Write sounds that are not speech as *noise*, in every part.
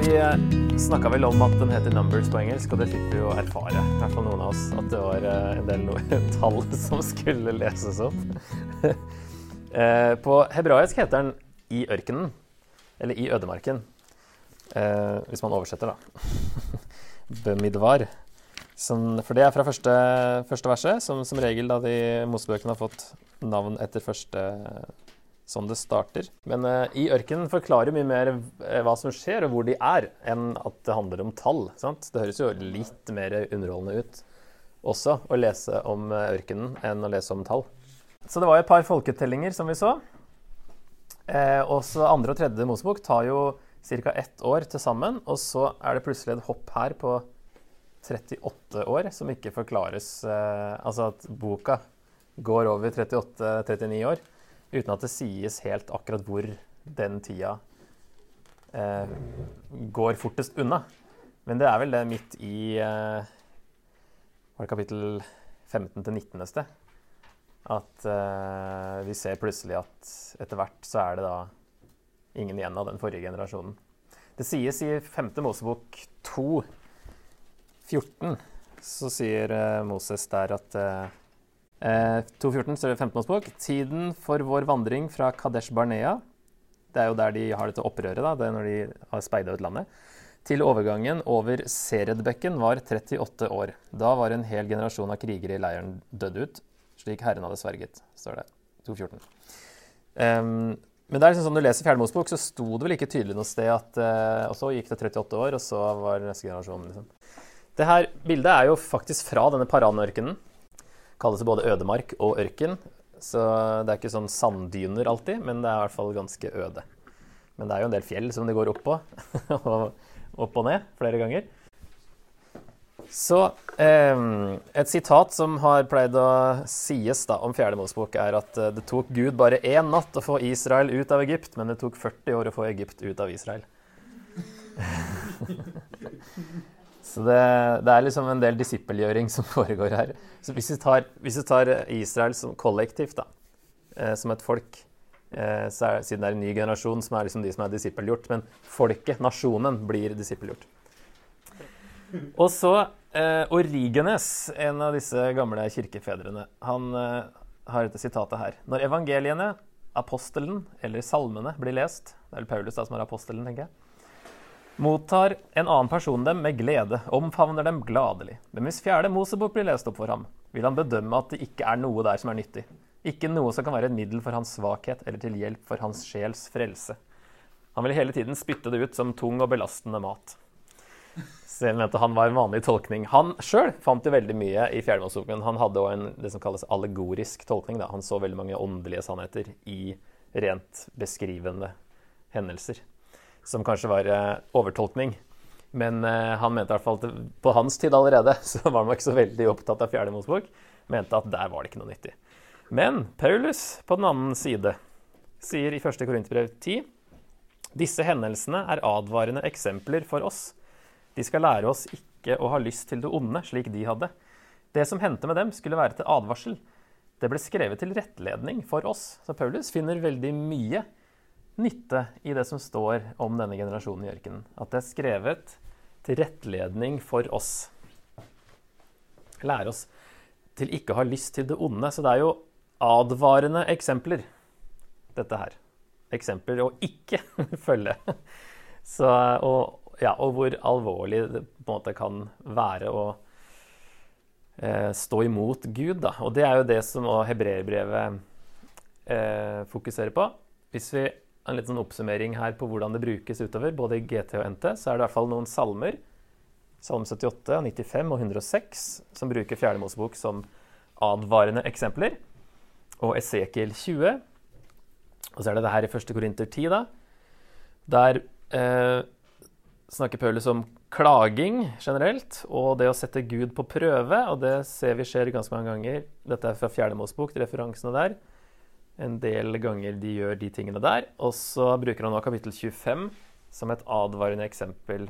Vi snakka vel om at den heter Numbers på engelsk, og det fikk vi jo erfare, i hvert fall noen av oss, at det var eh, en del *laughs* tall som skulle leses opp. *laughs* Eh, på hebraisk heter den i ørkenen, eller i ødemarken, eh, hvis man oversetter, da. *laughs* Bemidvar. Som, for det er fra første, første verset, som som regel da de Mosebøkene har fått navn etter første sånn det starter. Men uh, i ørkenen forklarer mye mer uh, hva som skjer, og hvor de er, enn at det handler om tall. Sant? Det høres jo litt mer underholdende ut også å lese om uh, ørkenen enn å lese om tall. Så det var jo et par folketellinger som vi så. også andre og tredje Mosebok tar jo ca. ett år til sammen, og så er det plutselig et hopp her på 38 år som ikke forklares Altså at boka går over 38-39 år uten at det sies helt akkurat hvor den tida eh, går fortest unna. Men det er vel det midt i eh, var det kapittel 15 til 19. sted at eh, vi ser plutselig at etter hvert så er det da ingen igjen av den forrige generasjonen. Det sies i 5. Mosebok 2, 14, så sier eh, Moses der at eh, Eh, 2.14 står det 15 bok. Tiden for vår vandring fra Kadesh Barnea Det er jo der de har dette opprøret, da, det er når de har speida ut landet. Til overgangen over Seredbekken var 38 år. Da var en hel generasjon av krigere i leiren dødd ut, slik Herren hadde sverget, står det. 2.14. Um, men det er liksom sånn, når du leser Fjerde Mosebok, så sto det vel ikke tydelig noe sted at uh, Og så gikk det 38 år, og så var neste generasjon liksom. Det her bildet er jo faktisk fra denne Paranørkenen kalles både ødemark og ørken. Så det er ikke sånn sanddyner alltid, men det er i hvert fall ganske øde. Men det er jo en del fjell som det går opp på, *laughs* og opp og ned flere ganger. Så eh, et sitat som har pleid å sies da om Fjerde Mosebok, er at eh, det tok Gud bare én natt å få Israel ut av Egypt, men det tok 40 år å få Egypt ut av Israel. *laughs* Så det, det, er liksom en del disippelgjøring som *laughs* foregår her. Så hvis vi tar, hvis vi tar Israel som kollektivt, da, eh, som et folk eh, så er, Siden det er en ny generasjon som er liksom de som er disippelgjort, men folket, nasjonen, blir disippelgjort. Og så eh, Origenes, en av disse gamle kirkefedrene, han eh, har dette sitatet her. Når evangeliene, apostelen eller salmene blir lest Det er vel Paulus da som er apostelen, tenker jeg mottar en annen person dem med glede, omfavner dem gladelig. Men hvis fjerde Mosebok blir lest opp for ham, vil han bedømme at det ikke er noe der som er nyttig. Ikke noe som kan være et middel for hans svakhet eller til hjelp for hans sjels frelse. Han ville hele tiden spytte det ut som tung og belastende mat. Selv mente han var en vanlig tolkning. Han sjøl fant jo veldig mye i Fjerde Moseboken. Han hadde òg det som kalles allegorisk tolkning. Da. Han så veldig mange åndelige sannheter i rent beskrivende hendelser som kanskje var eh, overtolkning. Men eh, han mente i hvert fall at på hans tid allerede *laughs* så var han ikke så veldig opptatt av Fjerde Mosebok. Mente at der var det ikke noe nyttig. Men Paulus på den annen side sier i 1. Korinterbrev 10 disse hendelsene er advarende eksempler for oss. De skal lære oss ikke å ha lyst til det onde, slik de hadde. Det som hendte med dem, skulle være til advarsel. Det ble skrevet til rettledning for oss. Så Paulus finner veldig mye nytte i det som står om denne generasjonen i ørkenen. At det er skrevet til rettledning for oss. Lære oss til ikke å ha lyst til det onde. Så det er jo advarende eksempler, dette her. Eksempler å ikke *laughs* følge. Så, og, ja, og, hvor alvorlig det på en måte kan være å eh, stå imot Gud. Da. Og det er jo det som hebreerbrevet eh, fokuserer på. Hvis vi en litt sånn oppsummering her på hvordan det brukes utover, både i GT og NT, så er det i hvert fall noen salmer, Salme 78, 95 og 106, som bruker Fjerde som advarende eksempler. Og Esekiel 20. Og så er det det her i 1. Korinter 10, da. Der eh, snakker Paulus om klaging generelt, og det å sette Gud på prøve. Og det ser vi skjer ganske mange ganger. Dette er fra Fjerde Mosebok, referansene der en del ganger de gjør de tingene der. Og så bruker han nå kapittel 25 som et advarende eksempel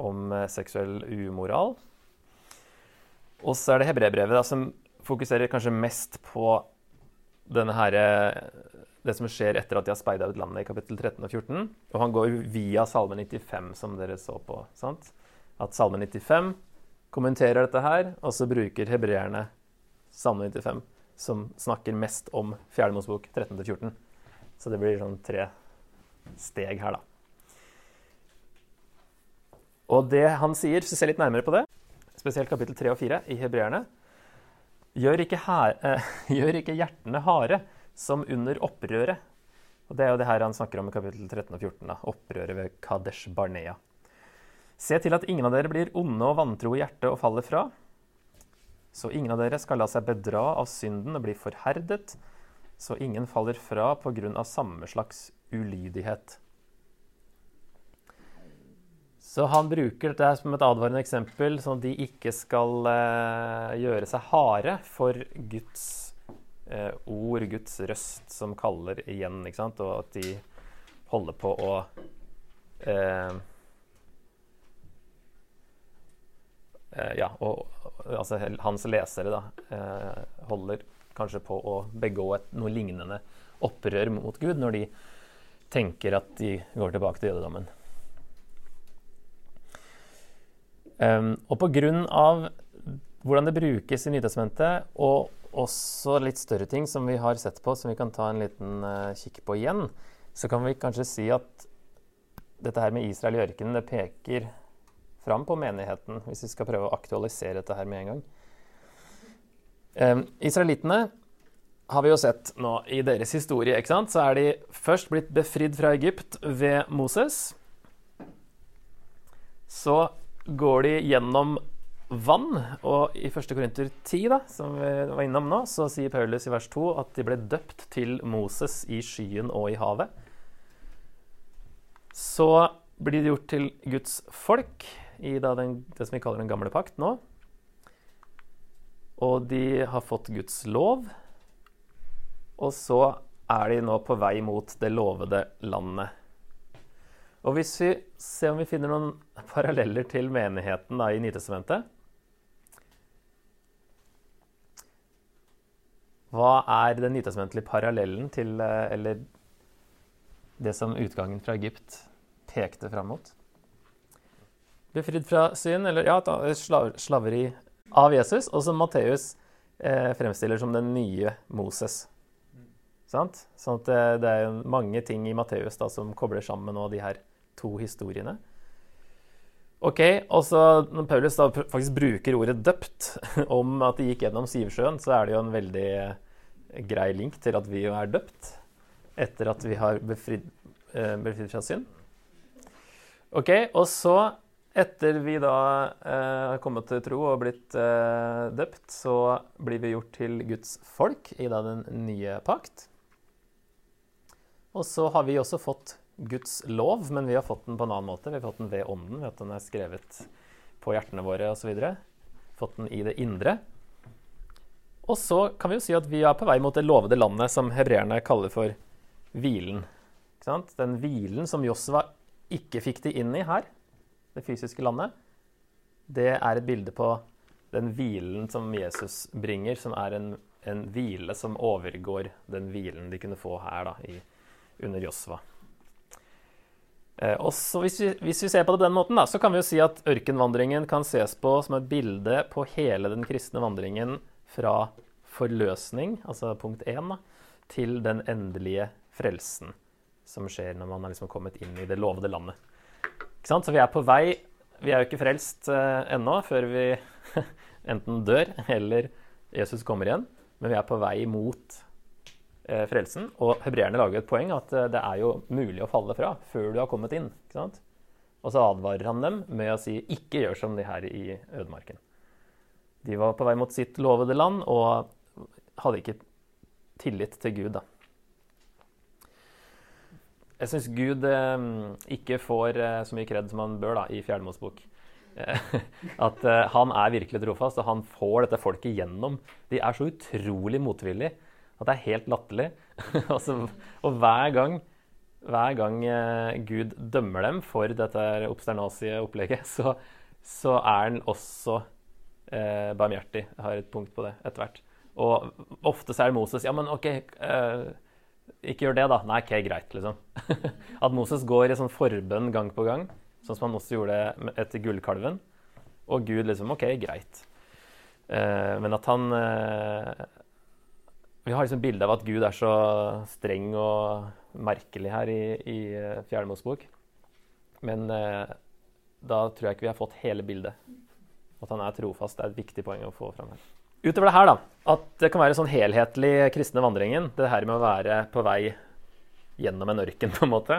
om eh, seksuell umoral. Og så er det hebreerbrevet som fokuserer kanskje mest på her, det som skjer etter at de har speida ut landet i kapittel 13 og 14. Og han går via Salme 95, som dere så på. sant? At Salme 95 kommenterer dette her, og så bruker hebreerne Salme 95, som snakker mest om Fjerde Mosebok 13-14. Så det blir sånn tre steg her, da. Og det han sier, hvis vi ser litt nærmere på det, spesielt kapittel 3 og 4 i hebreerne gjør ikke, eh, *laughs* gjør ikke hjertene harde som under opprøret. Og Det er jo det her han snakker om i kapittel 13 og 14, da, opprøret ved Kadesh Barnea. Se til at ingen av dere blir onde og vantro i hjertet og faller fra. Så ingen av dere skal la seg bedra av synden og bli forherdet, så ingen faller fra på grunn av samme slags ulydighet. Så han bruker dette som et advarende eksempel, sånn at de ikke skal eh, gjøre seg harde for Guds eh, ord, Guds røst, som kaller igjen. ikke sant? Og at de holder på å eh, eh Ja, og altså hans lesere da, eh, holder kanskje på å begå et, noe lignende opprør mot Gud når de tenker at de går tilbake til jødedommen. Um, og pga. hvordan det brukes i Nytestamentet, og også litt større ting som vi har sett på, som vi kan ta en liten uh, kikk på igjen, så kan vi kanskje si at dette her med Israel i ørkenen det peker fram på menigheten, hvis vi skal prøve å aktualisere dette her med en gang. Um, israelittene har vi jo sett nå i deres historie. ikke sant? Så er de først blitt befridd fra Egypt ved Moses. Så går de gjennom vann. Og i 1. Korinter 10, da, som vi var innom nå, så sier Paulus i vers 2 at de ble døpt til Moses i skyen og i havet. Så blir de gjort til Guds folk i den, det som vi kaller den gamle pakt nå. Og de har fått Guds lov. Og så er de nå på vei mot det lovede landet. Og hvis vi ser om vi finner noen *laughs* paralleller til menigheten da, i Nytestamentet Hva er den nytestamentlige parallellen til eh, Eller det som utgangen fra Egypt pekte fram mot? Befridd fra synd, eller ja, slaveri av Jesus, og som Matteus eh, fremstiller som den nye Moses. Sant? Sånn at det, det er mange ting i Matteus da, som kobler sammen nå de her to historiene. Ok, og så Når Paulus da faktisk bruker ordet 'døpt' *laughs* om at de gikk gjennom Sivsjøen, så er det jo en veldig grei link til at vi jo er døpt etter at vi har befridd, eh, befridd fra synd. Ok, Og så, etter vi da eh, har kommet til tro og blitt eh, døpt, så blir vi gjort til Guds folk i da den nye pakt. Og så har vi også fått Guds lov, men vi har fått den på en annen måte. Vi har fått den ved ånden, ved at den er skrevet på hjertene våre osv. Fått den i det indre. Og så kan vi jo si at vi er på vei mot det lovede landet som hebreerne kaller for hvilen. Den hvilen som Josva ikke fikk de inn i her, det fysiske landet, det er et bilde på den hvilen som Jesus bringer, som er en, en hvile som overgår den hvilen de kunne få her da, i, under Josva. Eh, også hvis vi, hvis vi, ser på det på den måten, da, så kan vi jo si at ørkenvandringen kan ses på som et bilde på hele den kristne vandringen fra forløsning, altså punkt én, til den endelige frelsen som skjer når man har liksom kommet inn i det lovede landet. Så vi er på vei Vi er jo ikke frelst uh, ennå før vi *laughs* enten dør eller Jesus kommer igjen, men vi er på vei mot uh, frelsen. Og hebreerne lager et poeng at uh, det er jo mulig å falle fra før du har kommet inn. ikke sant? Og så advarer han dem med å si 'ikke gjør som de her i ødemarken'. De var på vei mot sitt lovede land og hadde ikke tillit til Gud, da. Jeg syns Gud eh, ikke får eh, så mye kred som han bør da, i Fjerde bok. *laughs* at eh, han er virkelig trofast, og han får dette folket gjennom. De er så utrolig motvillige at det er helt latterlig. *laughs* altså, og hver gang, hver gang eh, Gud dømmer dem for dette obsternasie opplegget, *laughs* så, så, er han også eh, barmhjertig. Jeg har et punkt på det etter hvert. Og ofte så er det Moses Ja, men OK, eh, ikke gjør det, da. Nei, OK, greit, liksom. *laughs* at Moses går i sånn forbønn gang på gang, sånn som han også gjorde etter gullkalven. Og Gud liksom OK, greit. Eh, men at han eh, Vi har liksom bilde av at Gud er så streng og merkelig her i, i eh, Fjerde Mosebok. Men eh, da tror jeg ikke vi har fått hele bildet. At han er trofast, det er et viktig poeng å få fram her. Utover det her, da, at det kan være sånn helhetlig kristne vandringen. Det her med å være på vei gjennom en ørken, *laughs* på en måte,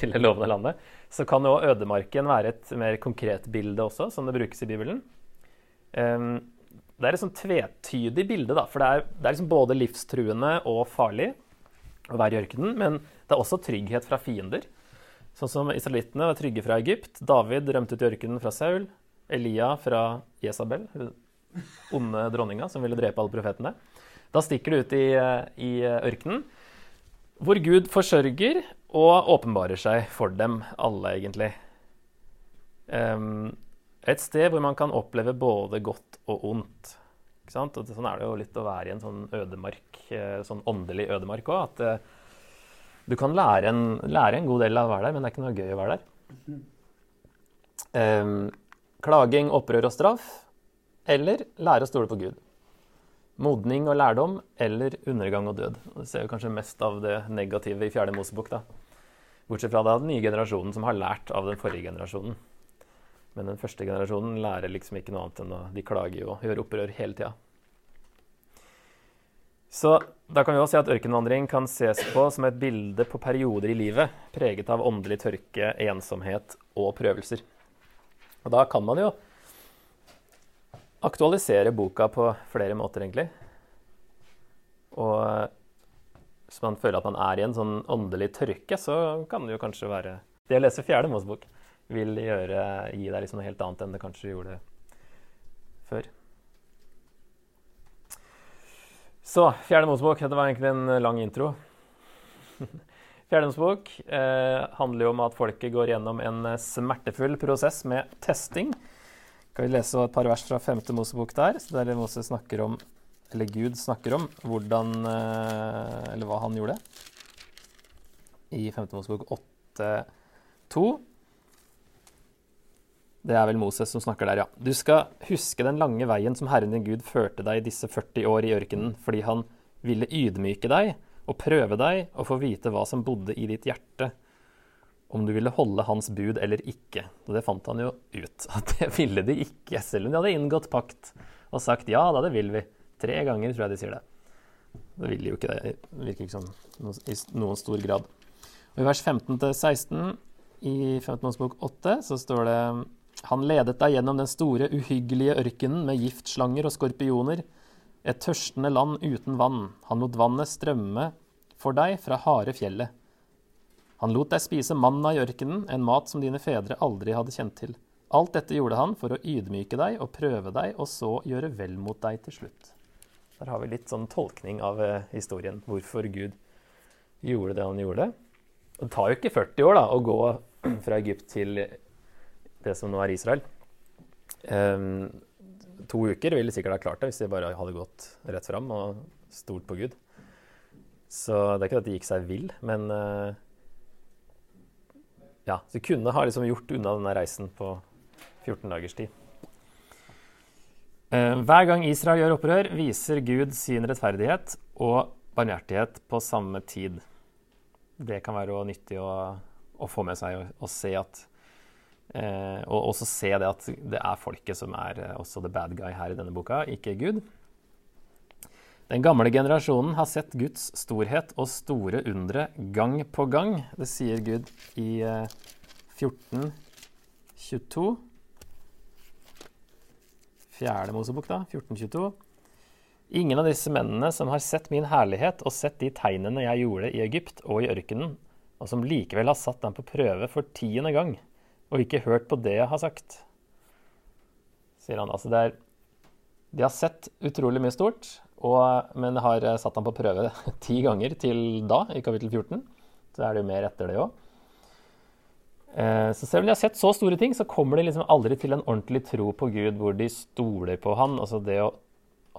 til det lovende landet. Så kan jo ødemarken være et mer konkret bilde også, som det brukes i Bibelen. Um, det er et sånn tvetydig bilde, da, for det er, det er liksom både livstruende og farlig å være i ørkenen, men det er også trygghet fra fiender. Sånn som israelittene var trygge fra Egypt. David rømte ut i ørkenen fra Saul. Elia fra Jesabel, onde dronninga som ville drepe alle profetene. Da stikker du ut i, i ørkenen, hvor Gud forsørger og åpenbarer seg for dem alle, egentlig. Um, et sted hvor man kan oppleve både godt og ondt. Og sånn er det jo litt å være i en sånn ødemark, eh, sånn åndelig ødemark òg. At uh, du kan lære en, lære en, god del av å være der, men det er ikke noe gøy å være der. Um, klaging, opprør og straff, eller lære å stole på Gud. Modning og lærdom eller undergang og død. Du ser jo kanskje mest av det negative i Fjerde Mosebok. da. Bortsett fra da den nye generasjonen som har lært av den forrige generasjonen. Men den første generasjonen lærer liksom ikke noe annet enn å De klager jo og gjør opprør hele tida. Så da kan vi også si at ørkenvandring kan ses på som et bilde på perioder i livet preget av åndelig tørke, ensomhet og prøvelser. Og da kan man jo aktualisere boka på flere måter, egentlig. Og hvis man føler at man er i en sånn åndelig tørke, så kan det jo kanskje være Det å lese Fjerde Mosebok vil gjøre, gi deg liksom noe helt annet enn det kanskje gjorde før. Så Fjerde Mosebok. Dette var egentlig en lang intro. *laughs* Fjerde eh, handler jo om at folket går gjennom en smertefull prosess med testing. Skal vi lese et par vers fra 5. Mosebok der, der Moses snakker om, eller Gud snakker om hvordan, eh, eller hva han gjorde. I 5. Mosebok 8.2. Det er vel Moses som snakker der, ja. Du skal huske den lange veien som Herren din Gud førte deg disse 40 år i ørkenen, fordi han ville ydmyke deg og prøve deg og få vite hva som bodde i ditt hjerte, om du ville holde hans bud eller ikke. Og det fant han jo ut, *laughs* at det ville de ikke, selv om de hadde inngått pakt og sagt ja da, det vil vi. Tre ganger tror jeg de sier det. Det vil de jo ikke det. Virker ikke som i noen stor grad. Og I vers 15-16 i 15. årsbok 8 så står det han ledet deg gjennom den store, uhyggelige ørkenen med giftslanger og skorpioner, et tørstende land uten vann. Han lot vannet strømme for deg fra harde fjellet. Han lot deg spise manna i ørkenen, en mat som dine fedre aldri hadde kjent til. Alt dette gjorde han for å ydmyke deg og prøve deg, og så gjøre vel mot deg til slutt. Der har vi litt sånn tolkning av eh, historien, hvorfor Gud gjorde det han gjorde. Det tar jo ikke 40 år da, å gå *clears throat* fra Egypt til det som nå er Israel. Um, to uker ville sikkert ha klart det hvis de bare hadde gått rett fram og stolt på Gud. Så det er ikke at de gikk seg vill, men uh, ja, du kunne ha liksom gjort unna denne reisen på 14 dagers tid. Uh, hver gang Israel gjør opprør, viser Gud sin rettferdighet og barmhjertighet på samme tid. Det kan være nyttig å, å få med seg og se at Eh, og også se det at det er folket som er eh, også the bad guy her i denne boka, ikke Gud. Den gamle generasjonen har sett Guds storhet og store undre gang på gang. Det sier Gud i eh, 1422. Fjerde Mosebok, da. 1422. Ingen av disse mennene som har sett min herlighet og sett de tegnene jeg gjorde i Egypt og i ørkenen, og som likevel har satt dem på prøve for tiende gang, og ikke hørt på det jeg har sagt. Sier han. Altså det er De har sett utrolig mye stort, og, men har satt ham på prøve *laughs* ti ganger til da, i kapittel 14. Så er det jo mer etter det òg. Eh, så selv om de har sett så store ting, så kommer de liksom aldri til en ordentlig tro på Gud hvor de stoler på han. Altså det å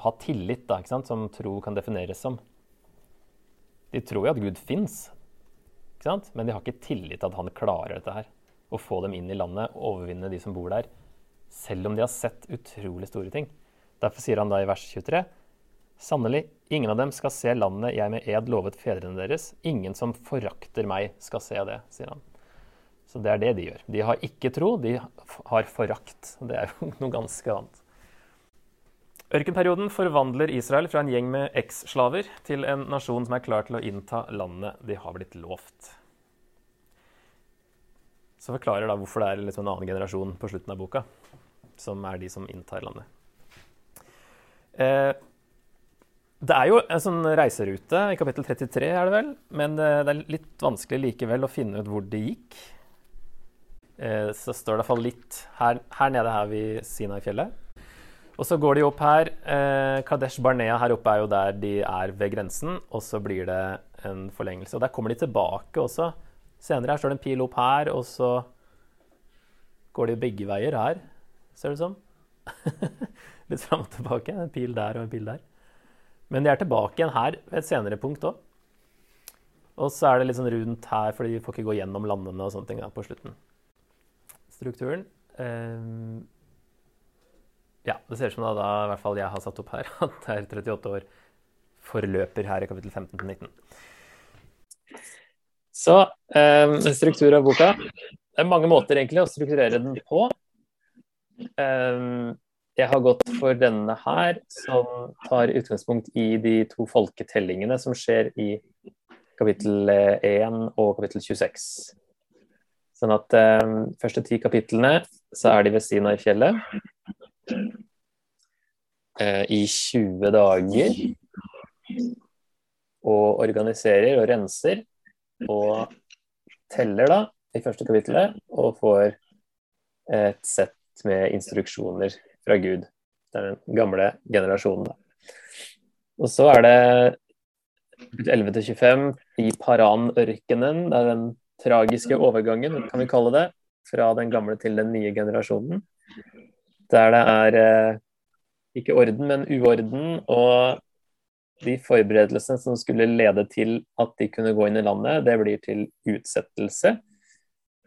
ha tillit, da, ikke sant? som tro kan defineres som. De tror jo at Gud fins, men de har ikke tillit til at han klarer dette her. Å få dem inn i landet, overvinne de som bor der. Selv om de har sett utrolig store ting. Derfor sier han da i vers 23.: Sannelig, ingen av dem skal se landet jeg med ed lovet fedrene deres. Ingen som forakter meg, skal se det, sier han. Så det er det de gjør. De har ikke tro, de har forakt. Det er jo *laughs* noe ganske annet. Ørkenperioden forvandler Israel fra en gjeng med eks-slaver til en nasjon som er klar til å innta landet de har blitt lovt. Så forklarer da hvorfor det er liksom en annen generasjon på slutten av boka som er de som inntar landet. Eh, det er jo en sånn reiserute i kapittel 33, er det vel. Men det er litt vanskelig likevel å finne ut hvor det gikk. Eh, så står det i hvert fall litt her, her nede her ved Sinai-fjellet. Og så går de opp her. Eh, Kadesh Barnea her oppe er jo der de er ved grensen. Og så blir det en forlengelse. Og der kommer de tilbake også. Senere her står det en pil opp her, og så går de begge veier her, ser det ut som. *laughs* Litt fram og tilbake. En pil der og en pil der. Men de er tilbake igjen her ved et senere punkt òg. Og så er det litt sånn rundt her, for de får ikke gå gjennom landene og sånne ting da, på slutten. Strukturen. Um, ja, det ser ut som da, da, i hvert fall jeg har satt opp her, *laughs* at det er 38 år forløper her i kapittel 15-19. Så um, struktur av boka. Det er mange måter egentlig å strukturere den på. Um, jeg har gått for denne her, som tar utgangspunkt i de to folketellingene som skjer i kapittel 1 og kapittel 26. Sånn at um, første ti kapitlene så er de ved siden av fjellet. Uh, I 20 dager. Og organiserer og renser. Og teller, da, i første kapittelet. Og får et sett med instruksjoner fra Gud. Det er den gamle generasjonen. Og så er det 11-25 i Paran-ørkenen. Det er den tragiske overgangen, kan vi kalle det, fra den gamle til den nye generasjonen. Der det er eh, ikke orden, men uorden. Og de forberedelsene som skulle lede til at de kunne gå inn i landet, det blir til utsettelse.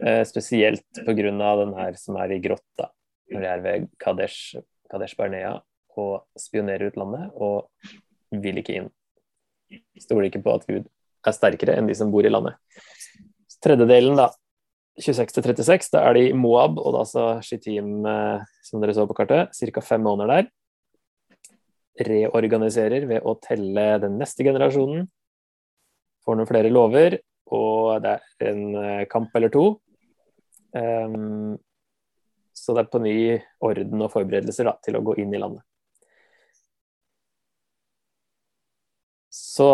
Eh, spesielt pga. den her som er i grotta når de er ved Kadesh, Kadesh Barnea og spionerer ut landet og vil ikke inn. Stoler ikke på at Gud er sterkere enn de som bor i landet. Tredjedelen, da, 26-36, da er de i Moab, og da så Shittim, eh, som dere så på kartet, ca. fem måneder der. Reorganiserer ved å telle den neste generasjonen. Får noen flere lover, og det er en eh, kamp eller to. Um, så det er på ny orden og forberedelser da, til å gå inn i landet. Så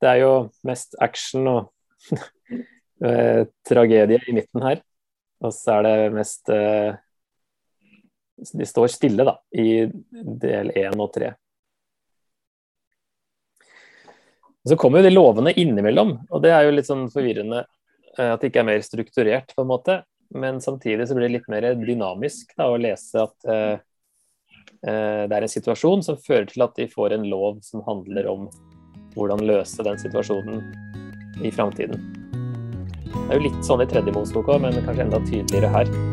det er jo mest action og *laughs* eh, tragedie i midten her. Og så er det mest eh, De står stille, da, i del én og tre. Så kommer jo de lovene innimellom, og det er jo litt sånn forvirrende eh, at det ikke er mer strukturert, på en måte. Men samtidig så blir det litt mer dynamisk da, å lese at eh, eh, det er en situasjon som fører til at de får en lov som handler om hvordan løse den situasjonen i framtiden. Det er jo litt sånn i tredje Mosebok òg, men kanskje enda tydeligere her.